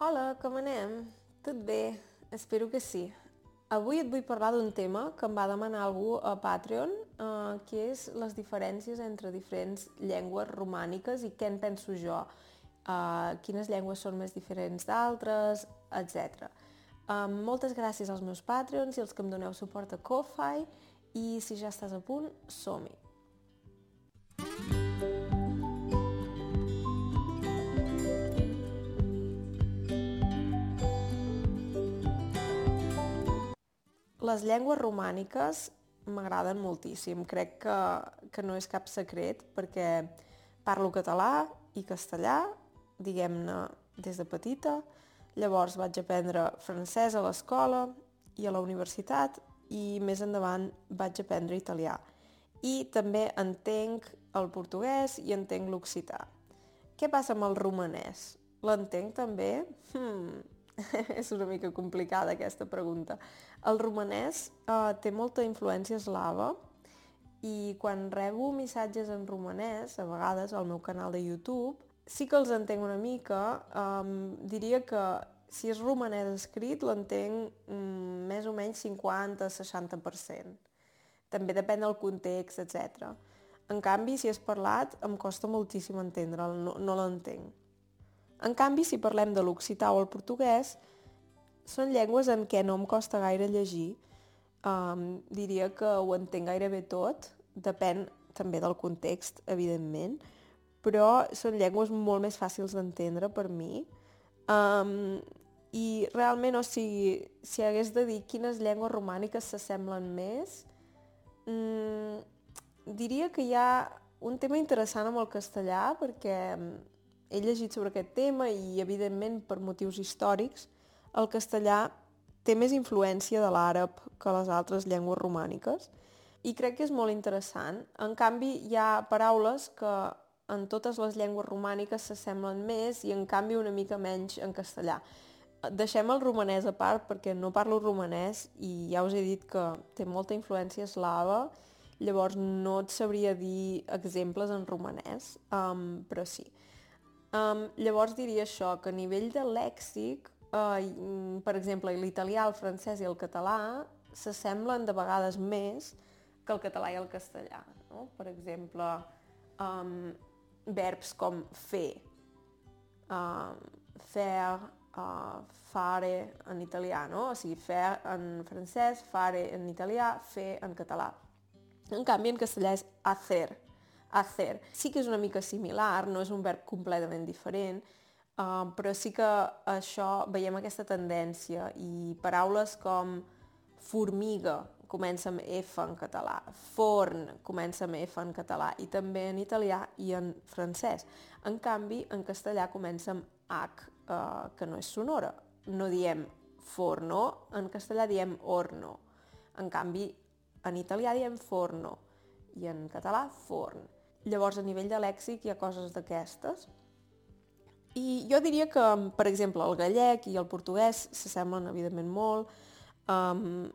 Hola, com anem? Tot bé? Espero que sí. Avui et vull parlar d'un tema que em va demanar algú a Patreon, eh, que és les diferències entre diferents llengües romàniques i què en penso jo, eh, quines llengües són més diferents d'altres, etc. Eh, moltes gràcies als meus Patreons i als que em doneu suport a Ko-Fi i si ja estàs a punt, som-hi! Les llengües romàniques m'agraden moltíssim. Crec que, que no és cap secret perquè parlo català i castellà, diguem-ne, des de petita. Llavors vaig aprendre francès a l'escola i a la universitat i més endavant vaig aprendre italià. I també entenc el portuguès i entenc l'occità. Què passa amb el romanès? L'entenc també? Hmm, és una mica complicada aquesta pregunta. El romanès eh, té molta influència eslava i quan rebo missatges en romanès, a vegades al meu canal de YouTube, sí que els entenc una mica. Um, diria que si és romanès escrit l'entenc um, més o menys 50-60%. També depèn del context, etc. En canvi, si és parlat, em costa moltíssim entendre'l, no, no l'entenc. En canvi, si parlem de l'occità o el portuguès, són llengües en què no em costa gaire llegir. Um, diria que ho entenc gairebé tot, depèn també del context, evidentment, però són llengües molt més fàcils d'entendre per mi. Um, I realment, o sigui, si hagués de dir quines llengües romàniques s'assemblen més, um, diria que hi ha un tema interessant amb el castellà, perquè he llegit sobre aquest tema i, evidentment, per motius històrics, el castellà té més influència de l'àrab que les altres llengües romàniques i crec que és molt interessant. En canvi, hi ha paraules que en totes les llengües romàniques s'assemblen més i en canvi una mica menys en castellà. Deixem el romanès a part perquè no parlo romanès i ja us he dit que té molta influència eslava, llavors no et sabria dir exemples en romanès, um, però sí. Um, llavors diria això, que a nivell de lèxic, uh, per exemple, l'italià, el francès i el català s'assemblen de vegades més que el català i el castellà. No? Per exemple, um, verbs com fer, uh, fer, uh, fare en italià, no? o sigui, fer en francès, fare en italià, fer en català. En canvi, en castellà és hacer, hacer. Sí que és una mica similar, no és un verb completament diferent, uh, però sí que això veiem aquesta tendència i paraules com formiga comença amb F en català, forn comença amb F en català i també en italià i en francès. En canvi, en castellà comença amb H, uh, que no és sonora. No diem forno, en castellà diem orno. En canvi, en italià diem forno i en català forn. Llavors, a nivell de lèxic hi ha coses d'aquestes. I jo diria que, per exemple, el gallec i el portuguès s'assemblen, evidentment, molt, um,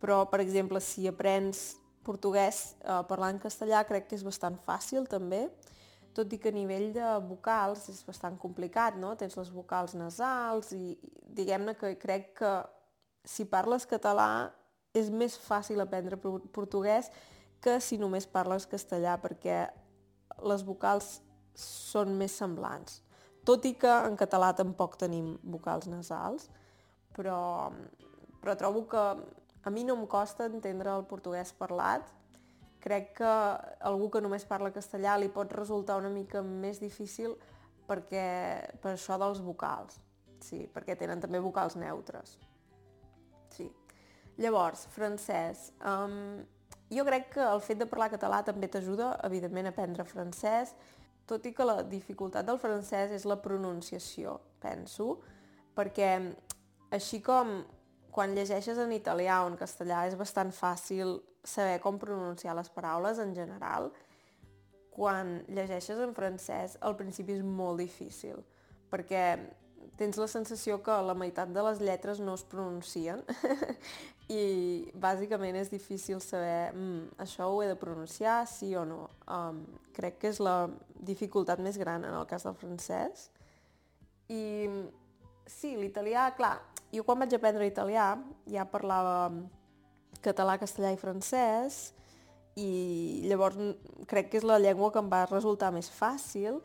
però, per exemple, si aprens portuguès uh, parlant castellà, crec que és bastant fàcil, també, tot i que a nivell de vocals és bastant complicat, no? Tens les vocals nasals i diguem-ne que crec que si parles català és més fàcil aprendre portuguès que si només parles castellà, perquè les vocals són més semblants. Tot i que en català tampoc tenim vocals nasals, però, però trobo que a mi no em costa entendre el portuguès parlat. Crec que algú que només parla castellà li pot resultar una mica més difícil perquè, per això dels vocals. Sí, perquè tenen també vocals neutres. Sí. Llavors, francès. Um, jo crec que el fet de parlar català també t'ajuda, evidentment, a aprendre francès, tot i que la dificultat del francès és la pronunciació, penso, perquè així com quan llegeixes en italià o en castellà és bastant fàcil saber com pronunciar les paraules en general, quan llegeixes en francès al principi és molt difícil, perquè tens la sensació que la meitat de les lletres no es pronuncien i bàsicament és difícil saber mm, això ho he de pronunciar, sí o no. Um, crec que és la dificultat més gran en el cas del francès. I sí, l'italià, clar, jo quan vaig aprendre italià ja parlava català, castellà i francès i llavors crec que és la llengua que em va resultar més fàcil,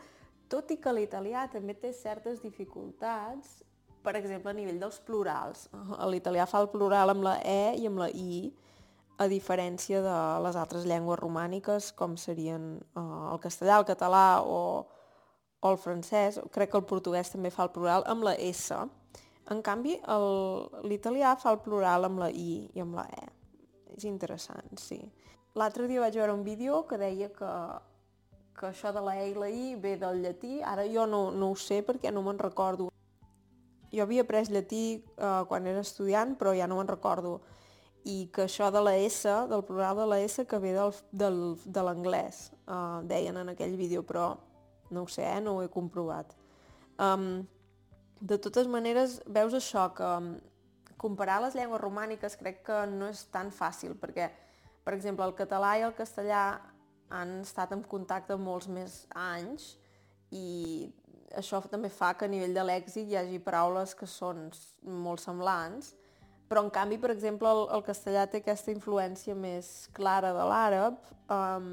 tot i que l'italià també té certes dificultats, per exemple, a nivell dels plurals. L'italià fa el plural amb la E i amb la I, a diferència de les altres llengües romàniques, com serien eh, el castellà, el català o, o el francès. Crec que el portuguès també fa el plural amb la S. En canvi, l'italià fa el plural amb la I i amb la E. És interessant, sí. L'altre dia vaig veure un vídeo que deia que, que això de la E i la I ve del llatí. Ara jo no, no ho sé perquè no me'n recordo. Jo havia après llatí eh, quan era estudiant, però ja no me'n recordo i que això de la S, del plural de la S, que ve del, del, de l'anglès, uh, deien en aquell vídeo, però no ho sé, eh? no ho he comprovat. Um, de totes maneres, veus això, que comparar les llengües romàniques crec que no és tan fàcil, perquè, per exemple, el català i el castellà han estat en contacte molts més anys i això també fa que a nivell de lèxic hi hagi paraules que són molt semblants, però en canvi, per exemple, el, el castellà té aquesta influència més clara de l'àrab um,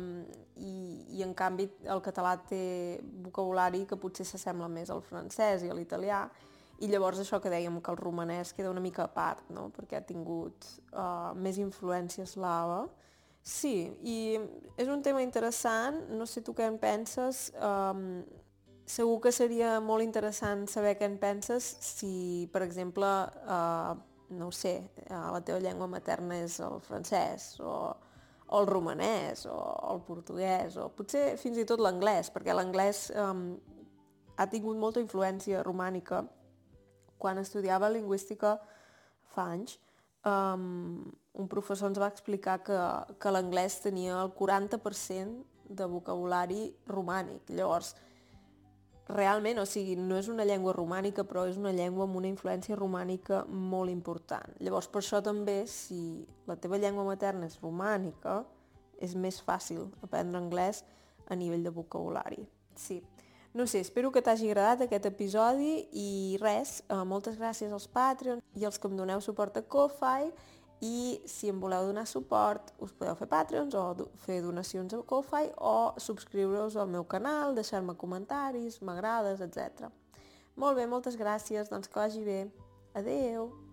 i, i en canvi el català té vocabulari que potser s'assembla més al francès i a l'italià i llavors això que dèiem, que el romanès queda una mica a part, no? perquè ha tingut uh, més influència eslava. Sí, i és un tema interessant, no sé tu què en penses, um, segur que seria molt interessant saber què en penses si, per exemple, uh, no ho sé, eh, la teva llengua materna és el francès o, o el romanès o el portuguès o potser fins i tot l'anglès, perquè l'anglès um, ha tingut molta influència romànica. Quan estudiava lingüística fa anys, um, un professor ens va explicar que, que l'anglès tenia el 40% de vocabulari romànic. Llavors, realment, o sigui, no és una llengua romànica, però és una llengua amb una influència romànica molt important. Llavors, per això també, si la teva llengua materna és romànica, és més fàcil aprendre anglès a nivell de vocabulari. Sí. No sé, espero que t'hagi agradat aquest episodi i res, eh, moltes gràcies als Patreons i als que em doneu suport a Ko-Fi i si em voleu donar suport us podeu fer Patreons o fer donacions a Ko-Fi o subscriure-us al meu canal, deixar-me comentaris, m'agrades, etc. Molt bé, moltes gràcies, doncs que vagi bé. Adeu!